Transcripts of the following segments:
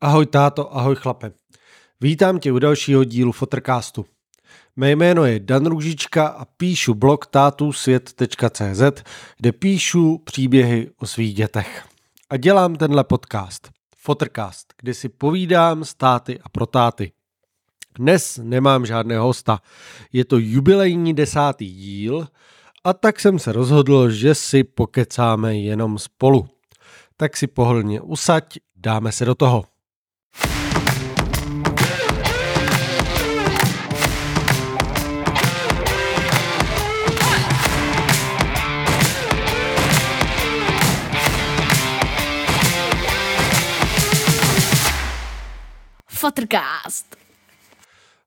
Ahoj táto, ahoj chlape. Vítám tě u dalšího dílu Fotrcastu. Mé jméno je Dan Růžička a píšu blog tátusvět.cz, kde píšu příběhy o svých dětech. A dělám tenhle podcast, Fotrcast, kde si povídám s táty a pro táty. Dnes nemám žádného hosta. Je to jubilejní desátý díl a tak jsem se rozhodl, že si pokecáme jenom spolu. Tak si pohodlně usaď, dáme se do toho. Fotrcast.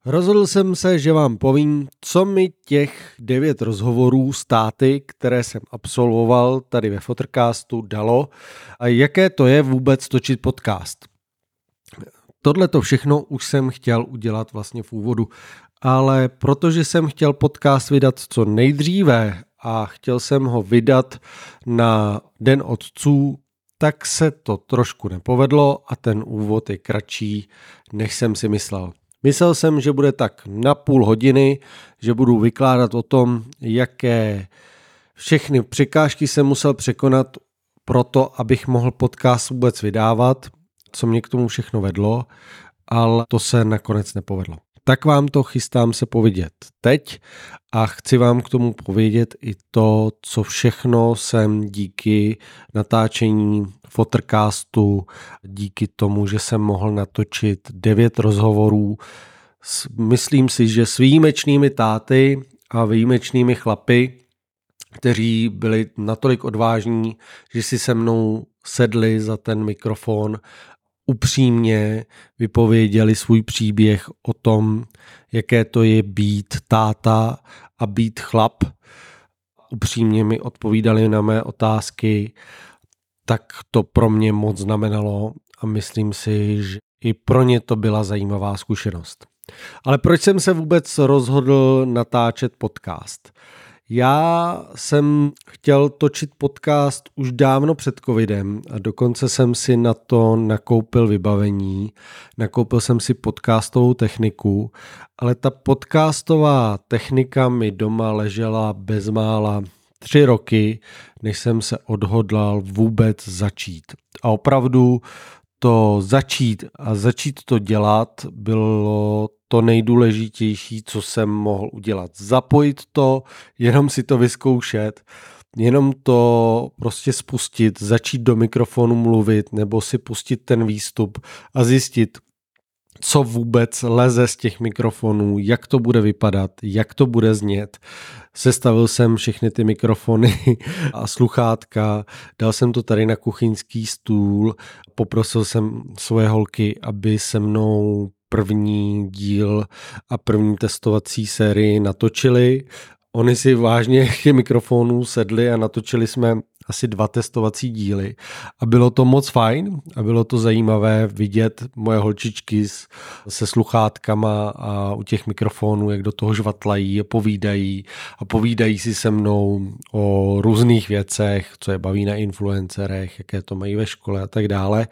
Rozhodl jsem se, že vám povím, co mi těch devět rozhovorů s táty, které jsem absolvoval tady ve Fotrcastu, dalo a jaké to je vůbec točit podcast. Tohle to všechno už jsem chtěl udělat vlastně v úvodu, ale protože jsem chtěl podcast vydat co nejdříve a chtěl jsem ho vydat na Den otců, tak se to trošku nepovedlo a ten úvod je kratší, než jsem si myslel. Myslel jsem, že bude tak na půl hodiny, že budu vykládat o tom, jaké všechny překážky jsem musel překonat pro to, abych mohl podcast vůbec vydávat, co mě k tomu všechno vedlo, ale to se nakonec nepovedlo tak vám to chystám se povědět teď a chci vám k tomu povědět i to, co všechno jsem díky natáčení Fotrcastu, díky tomu, že jsem mohl natočit devět rozhovorů s, myslím si, že s výjimečnými táty a výjimečnými chlapy, kteří byli natolik odvážní, že si se mnou sedli za ten mikrofon upřímně vypověděli svůj příběh o tom, jaké to je být táta a být chlap. Upřímně mi odpovídali na mé otázky, tak to pro mě moc znamenalo a myslím si, že i pro ně to byla zajímavá zkušenost. Ale proč jsem se vůbec rozhodl natáčet podcast? Já jsem chtěl točit podcast už dávno před covidem a dokonce jsem si na to nakoupil vybavení, nakoupil jsem si podcastovou techniku, ale ta podcastová technika mi doma ležela bezmála tři roky, než jsem se odhodlal vůbec začít. A opravdu to začít a začít to dělat bylo to nejdůležitější, co jsem mohl udělat. Zapojit to, jenom si to vyzkoušet, jenom to prostě spustit, začít do mikrofonu mluvit nebo si pustit ten výstup a zjistit, co vůbec leze z těch mikrofonů, jak to bude vypadat, jak to bude znět. Sestavil jsem všechny ty mikrofony a sluchátka, dal jsem to tady na kuchyňský stůl, poprosil jsem svoje holky, aby se mnou první díl a první testovací sérii natočili. Oni si vážně k mikrofonů sedli a natočili jsme asi dva testovací díly a bylo to moc fajn a bylo to zajímavé vidět moje holčičky se sluchátkama a u těch mikrofonů, jak do toho žvatlají a povídají a povídají si se mnou o různých věcech, co je baví na influencerech, jaké to mají ve škole a tak dále.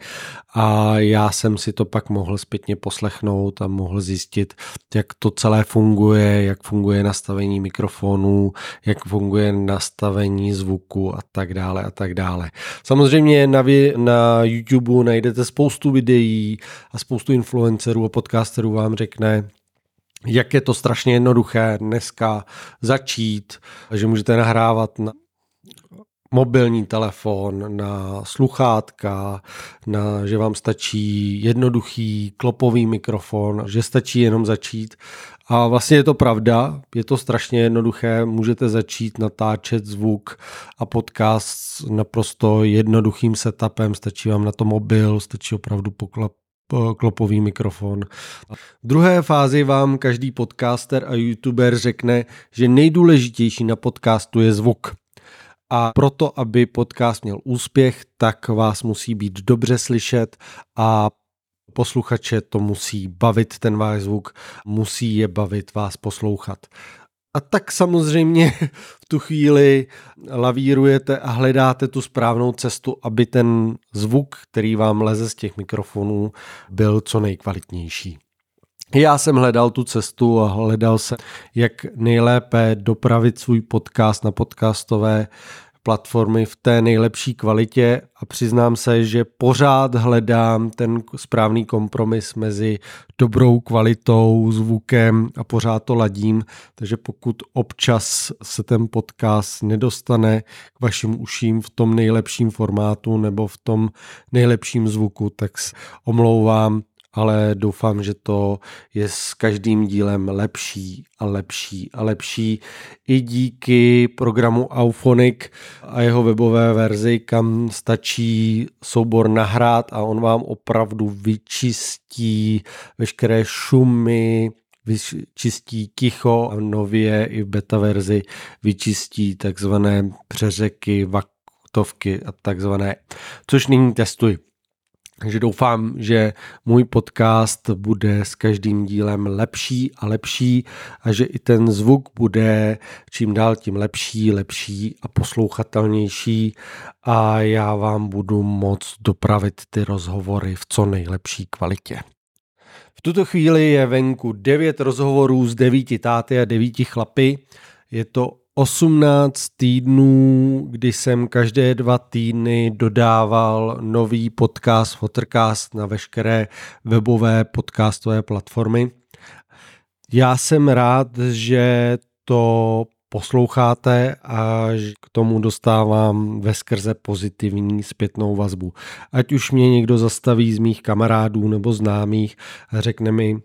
A já jsem si to pak mohl zpětně poslechnout a mohl zjistit, jak to celé funguje, jak funguje nastavení mikrofonů, jak funguje nastavení zvuku a tak dále dále a tak dále. Samozřejmě na, na YouTube najdete spoustu videí a spoustu influencerů a podcasterů vám řekne, jak je to strašně jednoduché dneska začít, že můžete nahrávat na mobilní telefon, na sluchátka, na, že vám stačí jednoduchý klopový mikrofon, že stačí jenom začít. A vlastně je to pravda, je to strašně jednoduché, můžete začít natáčet zvuk a podcast s naprosto jednoduchým setupem, stačí vám na to mobil, stačí opravdu poklap, klopový mikrofon. V druhé fázi vám každý podcaster a youtuber řekne, že nejdůležitější na podcastu je zvuk. A proto, aby podcast měl úspěch, tak vás musí být dobře slyšet a posluchače to musí bavit ten váš zvuk, musí je bavit vás poslouchat. A tak samozřejmě v tu chvíli lavírujete a hledáte tu správnou cestu, aby ten zvuk, který vám leze z těch mikrofonů, byl co nejkvalitnější. Já jsem hledal tu cestu a hledal se, jak nejlépe dopravit svůj podcast na podcastové platformy v té nejlepší kvalitě. A přiznám se, že pořád hledám ten správný kompromis mezi dobrou kvalitou, zvukem a pořád to ladím, takže pokud občas se ten podcast nedostane k vašim uším v tom nejlepším formátu nebo v tom nejlepším zvuku, tak omlouvám, ale doufám, že to je s každým dílem lepší a lepší a lepší i díky programu Auphonic a jeho webové verzi, kam stačí soubor nahrát a on vám opravdu vyčistí veškeré šumy, vyčistí ticho a nově i v beta verzi vyčistí takzvané přeřeky, vaktovky a takzvané, což nyní testuji. Takže doufám, že můj podcast bude s každým dílem lepší a lepší a že i ten zvuk bude čím dál tím lepší, lepší a poslouchatelnější a já vám budu moc dopravit ty rozhovory v co nejlepší kvalitě. V tuto chvíli je venku devět rozhovorů s devíti táty a devíti chlapy. Je to 18 týdnů, kdy jsem každé dva týdny dodával nový podcast Watercast na veškeré webové podcastové platformy. Já jsem rád, že to posloucháte a k tomu dostávám ve skrze pozitivní zpětnou vazbu. Ať už mě někdo zastaví z mých kamarádů nebo známých a řekne mi,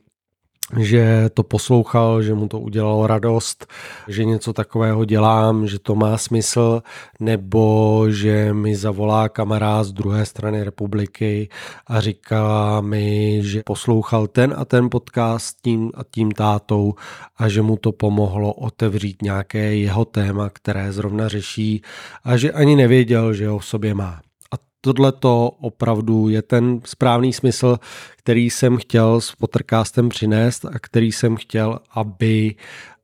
že to poslouchal, že mu to udělalo radost, že něco takového dělám, že to má smysl, nebo že mi zavolá kamarád z druhé strany republiky a říká mi, že poslouchal ten a ten podcast tím a tím tátou a že mu to pomohlo otevřít nějaké jeho téma, které zrovna řeší a že ani nevěděl, že ho v sobě má tohle to opravdu je ten správný smysl, který jsem chtěl s Pottercastem přinést a který jsem chtěl, aby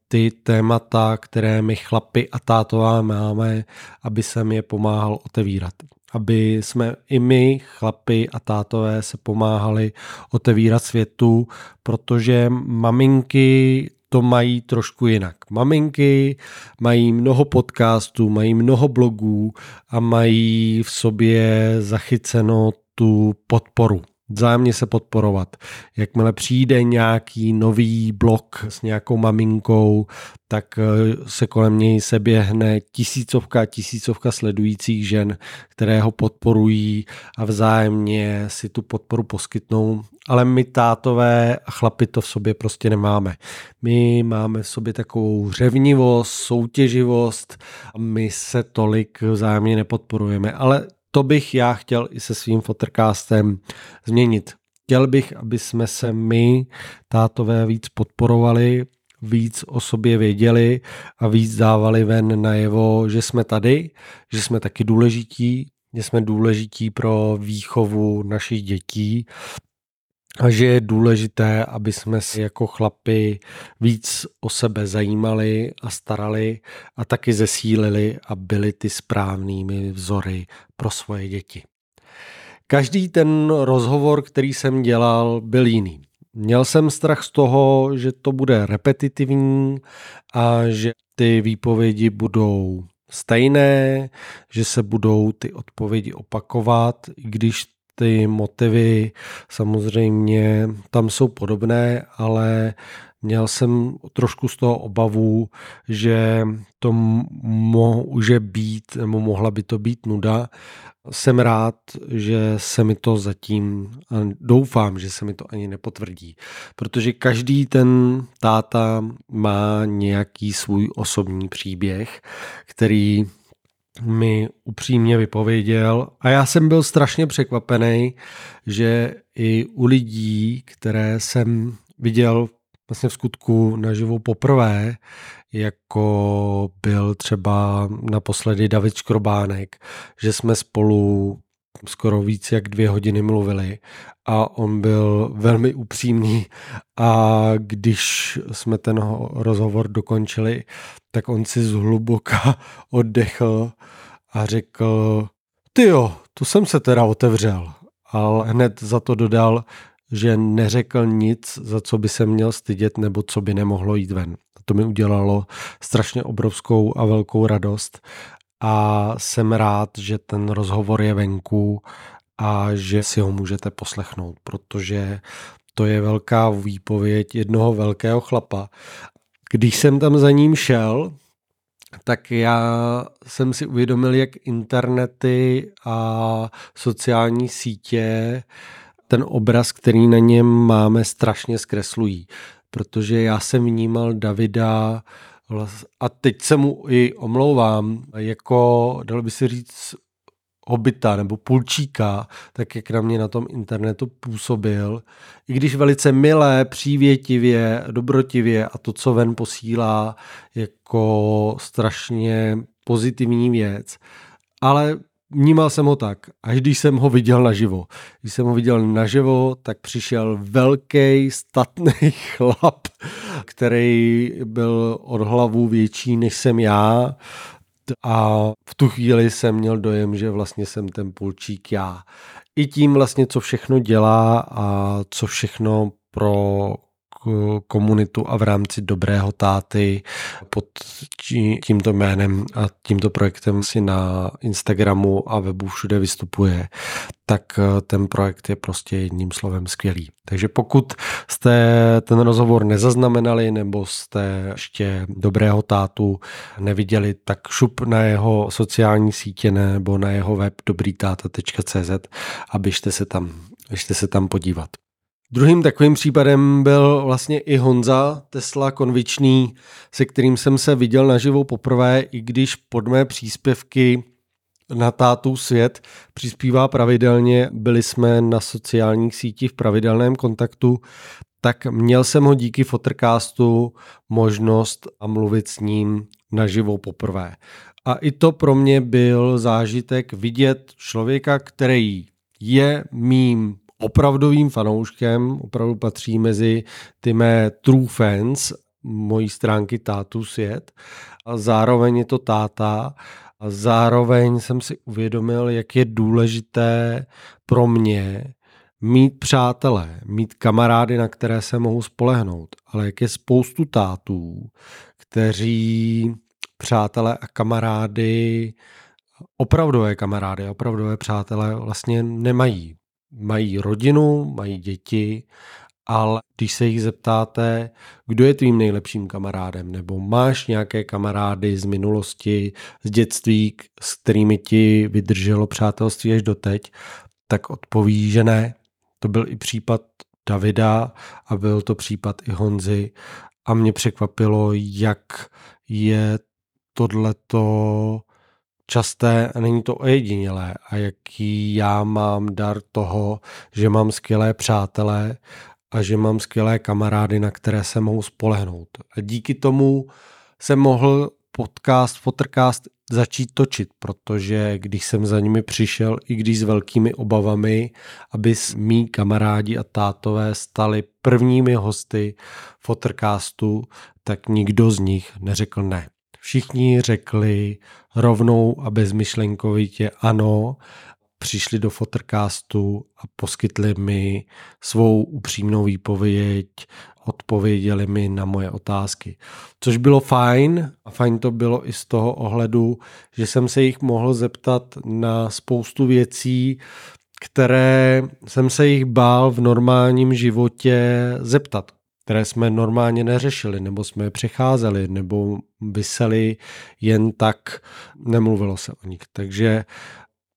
ty témata, které my chlapi a tátová máme, aby jsem je pomáhal otevírat. Aby jsme i my, chlapi a tátové, se pomáhali otevírat světu, protože maminky to mají trošku jinak. Maminky mají mnoho podcastů, mají mnoho blogů a mají v sobě zachyceno tu podporu vzájemně se podporovat. Jakmile přijde nějaký nový blog s nějakou maminkou, tak eh, se kolem něj se běhne tisícovka tisícovka sledujících žen, které ho podporují a vzájemně si tu podporu poskytnou. Ale my tátové a chlapi to v sobě prostě nemáme. My máme v sobě takovou řevnivost, soutěživost a my se tolik vzájemně nepodporujeme. Ale to bych já chtěl i se svým fotrkástem změnit. Chtěl bych, aby jsme se my, tátové, víc podporovali, víc o sobě věděli a víc dávali ven najevo, že jsme tady, že jsme taky důležití, že jsme důležití pro výchovu našich dětí a že je důležité, aby jsme se jako chlapi víc o sebe zajímali a starali a taky zesílili a byli ty správnými vzory pro svoje děti. Každý ten rozhovor, který jsem dělal, byl jiný. Měl jsem strach z toho, že to bude repetitivní a že ty výpovědi budou stejné, že se budou ty odpovědi opakovat, i když ty motivy samozřejmě tam jsou podobné, ale měl jsem trošku z toho obavu, že to může být, nebo mohla by to být nuda. Jsem rád, že se mi to zatím, doufám, že se mi to ani nepotvrdí, protože každý ten táta má nějaký svůj osobní příběh, který mi upřímně vypověděl. A já jsem byl strašně překvapený, že i u lidí, které jsem viděl vlastně v skutku naživu poprvé, jako byl třeba naposledy David Škrobánek, že jsme spolu skoro víc jak dvě hodiny mluvili a on byl velmi upřímný a když jsme ten rozhovor dokončili, tak on si zhluboka oddechl a řekl, ty jo, to jsem se teda otevřel. Ale hned za to dodal, že neřekl nic, za co by se měl stydět nebo co by nemohlo jít ven. To mi udělalo strašně obrovskou a velkou radost a jsem rád, že ten rozhovor je venku a že si ho můžete poslechnout, protože to je velká výpověď jednoho velkého chlapa. Když jsem tam za ním šel, tak já jsem si uvědomil, jak internety a sociální sítě ten obraz, který na něm máme, strašně zkreslují. Protože já jsem vnímal Davida a teď se mu i omlouvám, jako, dalo by se říct, hobita nebo pulčíka, tak jak na mě na tom internetu působil. I když velice milé, přívětivě, dobrotivě a to, co ven posílá, jako strašně pozitivní věc. Ale vnímal jsem ho tak, až když jsem ho viděl naživo. Když jsem ho viděl naživo, tak přišel velký, statný chlap, který byl od hlavu větší než jsem já a v tu chvíli jsem měl dojem, že vlastně jsem ten pulčík já. I tím vlastně, co všechno dělá a co všechno pro komunitu a v rámci dobrého táty pod tímto jménem a tímto projektem si na Instagramu a webu všude vystupuje, tak eh, ten projekt je prostě jedním slovem skvělý. Takže pokud jste ten rozhovor nezaznamenali nebo jste ještě dobrého tátu neviděli, tak šup na jeho sociální sítě nebo na jeho web dobrýtáta.cz a běžte se tam, běžte se tam podívat. Druhým takovým případem byl vlastně i Honza Tesla Konvičný, se kterým jsem se viděl naživo poprvé, i když pod mé příspěvky na tátu svět přispívá pravidelně, byli jsme na sociálních sítích v pravidelném kontaktu, tak měl jsem ho díky Fotocastu možnost a mluvit s ním naživo poprvé. A i to pro mě byl zážitek vidět člověka, který je mým opravdovým fanouškem, opravdu patří mezi ty mé true fans, mojí stránky Tátu svět. A zároveň je to táta a zároveň jsem si uvědomil, jak je důležité pro mě mít přátelé, mít kamarády, na které se mohu spolehnout. Ale jak je spoustu tátů, kteří přátelé a kamarády, opravdové kamarády, opravdové přátelé vlastně nemají mají rodinu, mají děti, ale když se jich zeptáte, kdo je tvým nejlepším kamarádem, nebo máš nějaké kamarády z minulosti, z dětství, s kterými ti vydrželo přátelství až doteď, tak odpoví, že ne. To byl i případ Davida a byl to případ i Honzy a mě překvapilo, jak je tohleto časté a není to ojedinělé a jaký já mám dar toho, že mám skvělé přátelé a že mám skvělé kamarády, na které se mohu spolehnout. A díky tomu jsem mohl podcast, Fotrcast začít točit, protože když jsem za nimi přišel, i když s velkými obavami, aby mý kamarádi a tátové stali prvními hosty Fotrcastu, tak nikdo z nich neřekl ne. Všichni řekli rovnou a bezmyšlenkovitě ano, přišli do Fotocastu a poskytli mi svou upřímnou výpověď, odpověděli mi na moje otázky. Což bylo fajn a fajn to bylo i z toho ohledu, že jsem se jich mohl zeptat na spoustu věcí, které jsem se jich bál v normálním životě zeptat které jsme normálně neřešili, nebo jsme je přecházeli, nebo vyseli jen tak, nemluvilo se o nich. Takže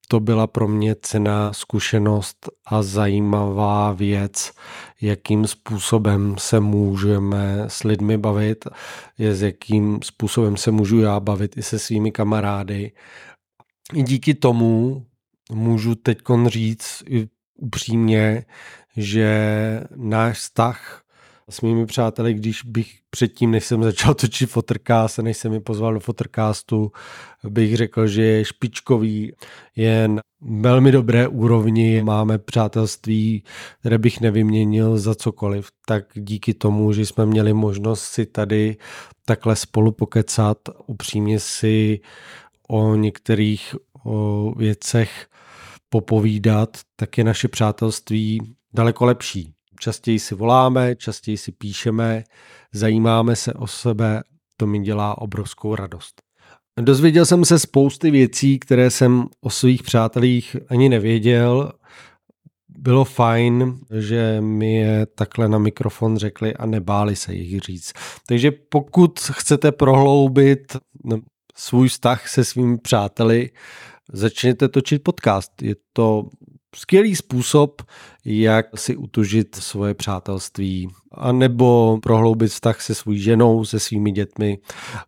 to byla pro mě cená zkušenost a zajímavá věc, jakým způsobem se můžeme s lidmi bavit, je s jakým způsobem se můžu já bavit i se svými kamarády. I díky tomu můžu teď říct upřímně, že náš vztah s mými přáteli, když bych předtím, než jsem začal točit Fotrcast než jsem mi pozval do Fotrcastu, bych řekl, že je špičkový, jen velmi dobré úrovni, máme přátelství, které bych nevyměnil za cokoliv, tak díky tomu, že jsme měli možnost si tady takhle spolu pokecat, upřímně si o některých o věcech popovídat, tak je naše přátelství daleko lepší. Častěji si voláme, častěji si píšeme, zajímáme se o sebe, to mi dělá obrovskou radost. Dozvěděl jsem se spousty věcí, které jsem o svých přátelích ani nevěděl. Bylo fajn, že mi je takhle na mikrofon řekli a nebáli se jich říct. Takže pokud chcete prohloubit svůj vztah se svými přáteli, začněte točit podcast. Je to skvělý způsob, jak si utužit svoje přátelství a nebo prohloubit vztah se svou ženou, se svými dětmi.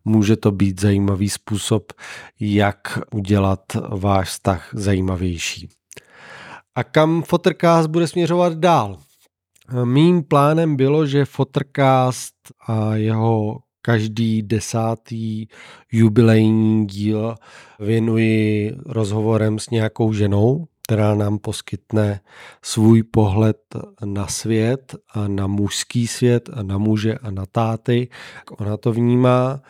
Může to být zajímavý způsob, jak udělat váš vztah zajímavější. A kam Fotrcast bude směřovat dál? Mým plánem bylo, že Fotrcast a jeho každý desátý jubilejní díl věnuji rozhovorem s nějakou ženou, která nám poskytne svůj pohled na svět a na mužský svět a na muže a na táty, jak ona to vnímá.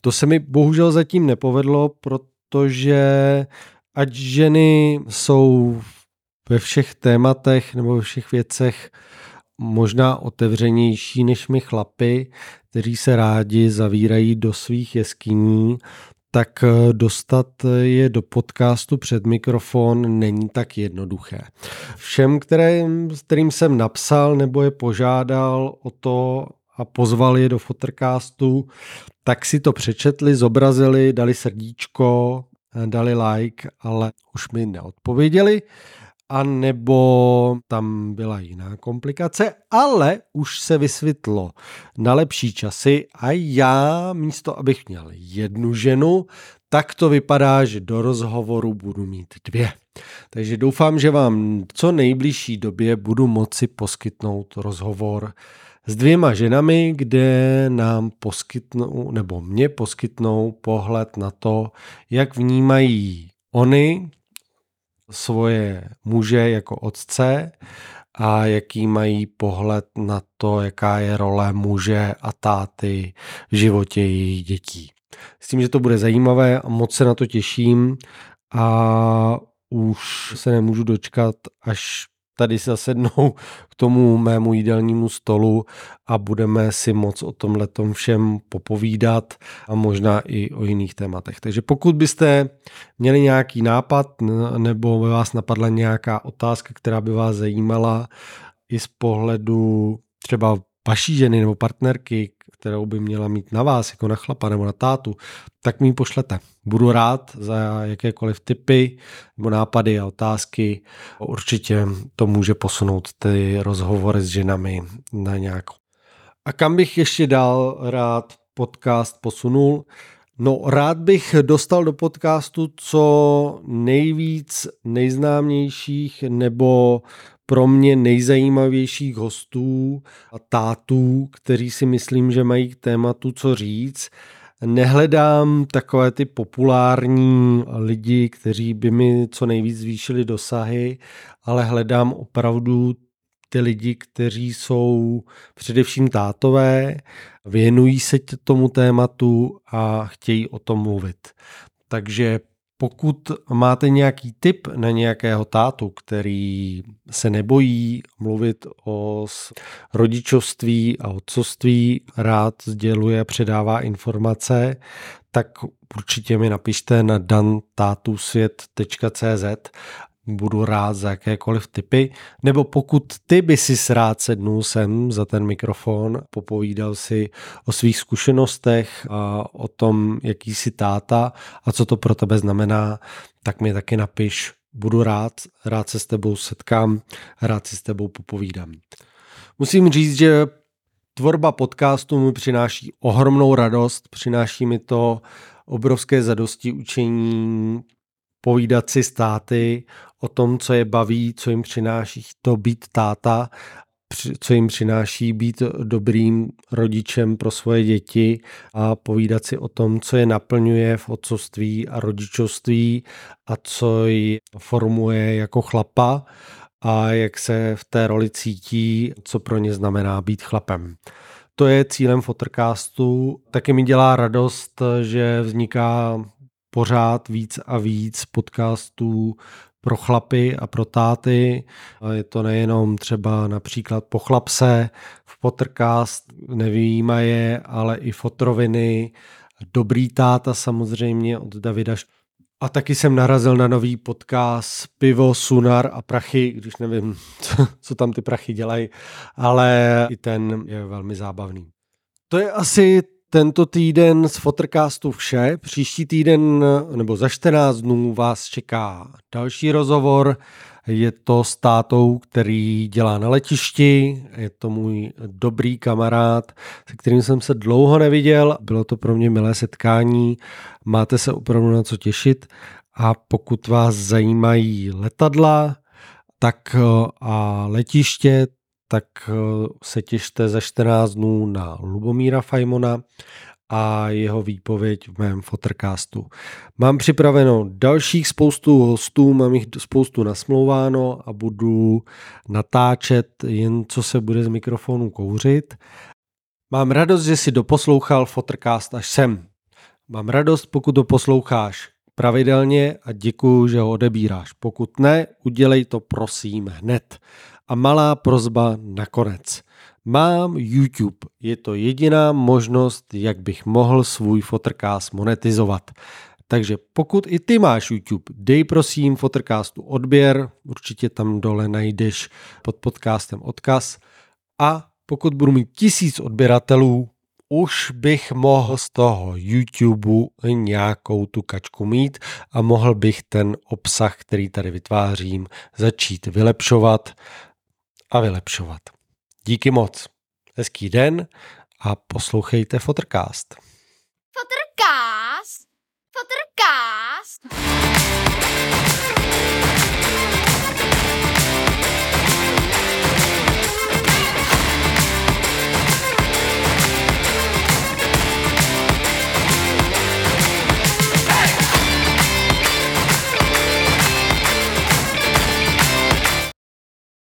To se mi bohužel zatím nepovedlo, protože ať ženy jsou ve všech tématech nebo ve všech věcech možná otevřenější než my chlapy, kteří se rádi zavírají do svých jeskyní, tak eh, dostat je do podcastu před mikrofon není tak jednoduché. Všem, kterým, kterým jsem napsal nebo je požádal o to a pozval je do Fotercastu, tak si to přečetli, zobrazili, dali srdíčko, eh, dali like, ale už mi neodpověděli a nebo tam byla jiná komplikace, ale už se vysvětlo na lepší časy a já místo, abych měl jednu ženu, tak to vypadá, že do rozhovoru budu mít dvě. Takže doufám, že vám co nejbližší době budu moci poskytnout rozhovor s dvěma ženami, kde nám poskytnou, nebo mě poskytnou pohled na to, jak vnímají oni svoje muže jako otce a jaký mají pohled na to, jaká je role muže a táty v životě jejich dětí. S tím, že to bude zajímavé a moc se na to těším a už se nemůžu dočkat, až tady se zasednou k tomu mému jídelnímu stolu a budeme si moc o tomhle všem popovídat a možná i o jiných tématech. Takže pokud byste měli nějaký nápad nebo by vás napadla nějaká otázka, která by vás zajímala i z pohledu třeba vaší ženy nebo partnerky, kterou by měla mít na vás, jako na chlapa nebo na tátu, tak mi ji pošlete. Budu rád za jakékoliv typy nebo nápady a otázky. Určitě to může posunout ty rozhovory s ženami na nějakou. A kam bych ještě dál rád podcast posunul? No, rád bych dostal do podcastu co nejvíc nejznámějších nebo pro mě nejzajímavějších hostů a tátů, kteří si myslím, že mají k tématu co říct. Nehledám takové ty populární lidi, kteří by mi co nejvíc zvýšili dosahy, ale hledám opravdu ty lidi, kteří jsou především tátové, věnují se tomu tématu a chtějí o tom mluvit. Takže pokud máte nějaký tip na nějakého tátu, který se nebojí mluvit o rodičovství a otcovství, rád sděluje, předává informace, tak určitě mi napište na dantátusvět.cz budu rád za jakékoliv typy, nebo pokud ty by si rád sednul sem za ten mikrofon, popovídal si o svých zkušenostech a o tom, jaký jsi táta a co to pro tebe znamená, tak mi taky napiš. Budu rád, rád se s tebou setkám, rád si s tebou popovídám. Musím říct, že tvorba podcastu mi přináší ohromnou radost, přináší mi to obrovské zadosti učení, povídat si státy o tom, co je baví, co jim přináší to být táta. co jim přináší být dobrým rodičem pro svoje děti a povídat si o tom, co je naplňuje v otcovství a rodičovství a co ji formuje jako chlapa a jak se v té roli cítí, co pro ně znamená být chlapem. To je cílem Fotocastu. Taky mi dělá radost, že vzniká pořád víc a víc podcastů pro chlapy a pro táty. Je to nejenom třeba například po chlapse, v Pottercast nevýjímaje, ale i fotroviny, Dobrý táta samozřejmě od Davida a taky jsem narazil na nový podcast Pivo, Sunar a prachy, když nevím, co, co tam ty prachy dělají, ale i ten je velmi zábavný. To je asi tento týden z Fotocastu vše. Příští týden nebo za 14 dnů vás čeká další rozhovor. Je to s tátou, který dělá na letišti. Je to můj dobrý kamarád, se kterým jsem se dlouho neviděl. Bylo to pro mě milé setkání. Máte se opravdu na co těšit. A pokud vás zajímají letadla, tak a letiště, tak eh, se těšte za 14 dnů na Lubomíra Fajmona a jeho výpověď v mém Fotocastu. Mám připraveno dalších spoustu hostů, mám jich spoustu nasmlouváno a budu natáčet jen co se bude z mikrofonu kouřit. Mám radost, že si doposlouchal Fotrcast až sem. Mám radost, pokud to posloucháš pravidelně a děkuju, že ho odebíráš. Pokud ne, udělej to prosím hned. A malá prozba nakonec. Mám YouTube. Je to jediná možnost, jak bych mohl svůj Fotrcast monetizovat. Takže pokud i ty máš YouTube, dej prosím Fotrcastu odběr, určitě tam dole najdeš pod podcastem odkaz. A pokud budu mít tisíc odběratelů, už bych mohl z toho YouTube nějakou tu kačku mít a mohl bych ten obsah, který tady vytvářím, začít vylepšovat a vylepšovat. Díky moc. Hezký den a poslouchejte Fotrcast. Fotrcast? Fotrcast?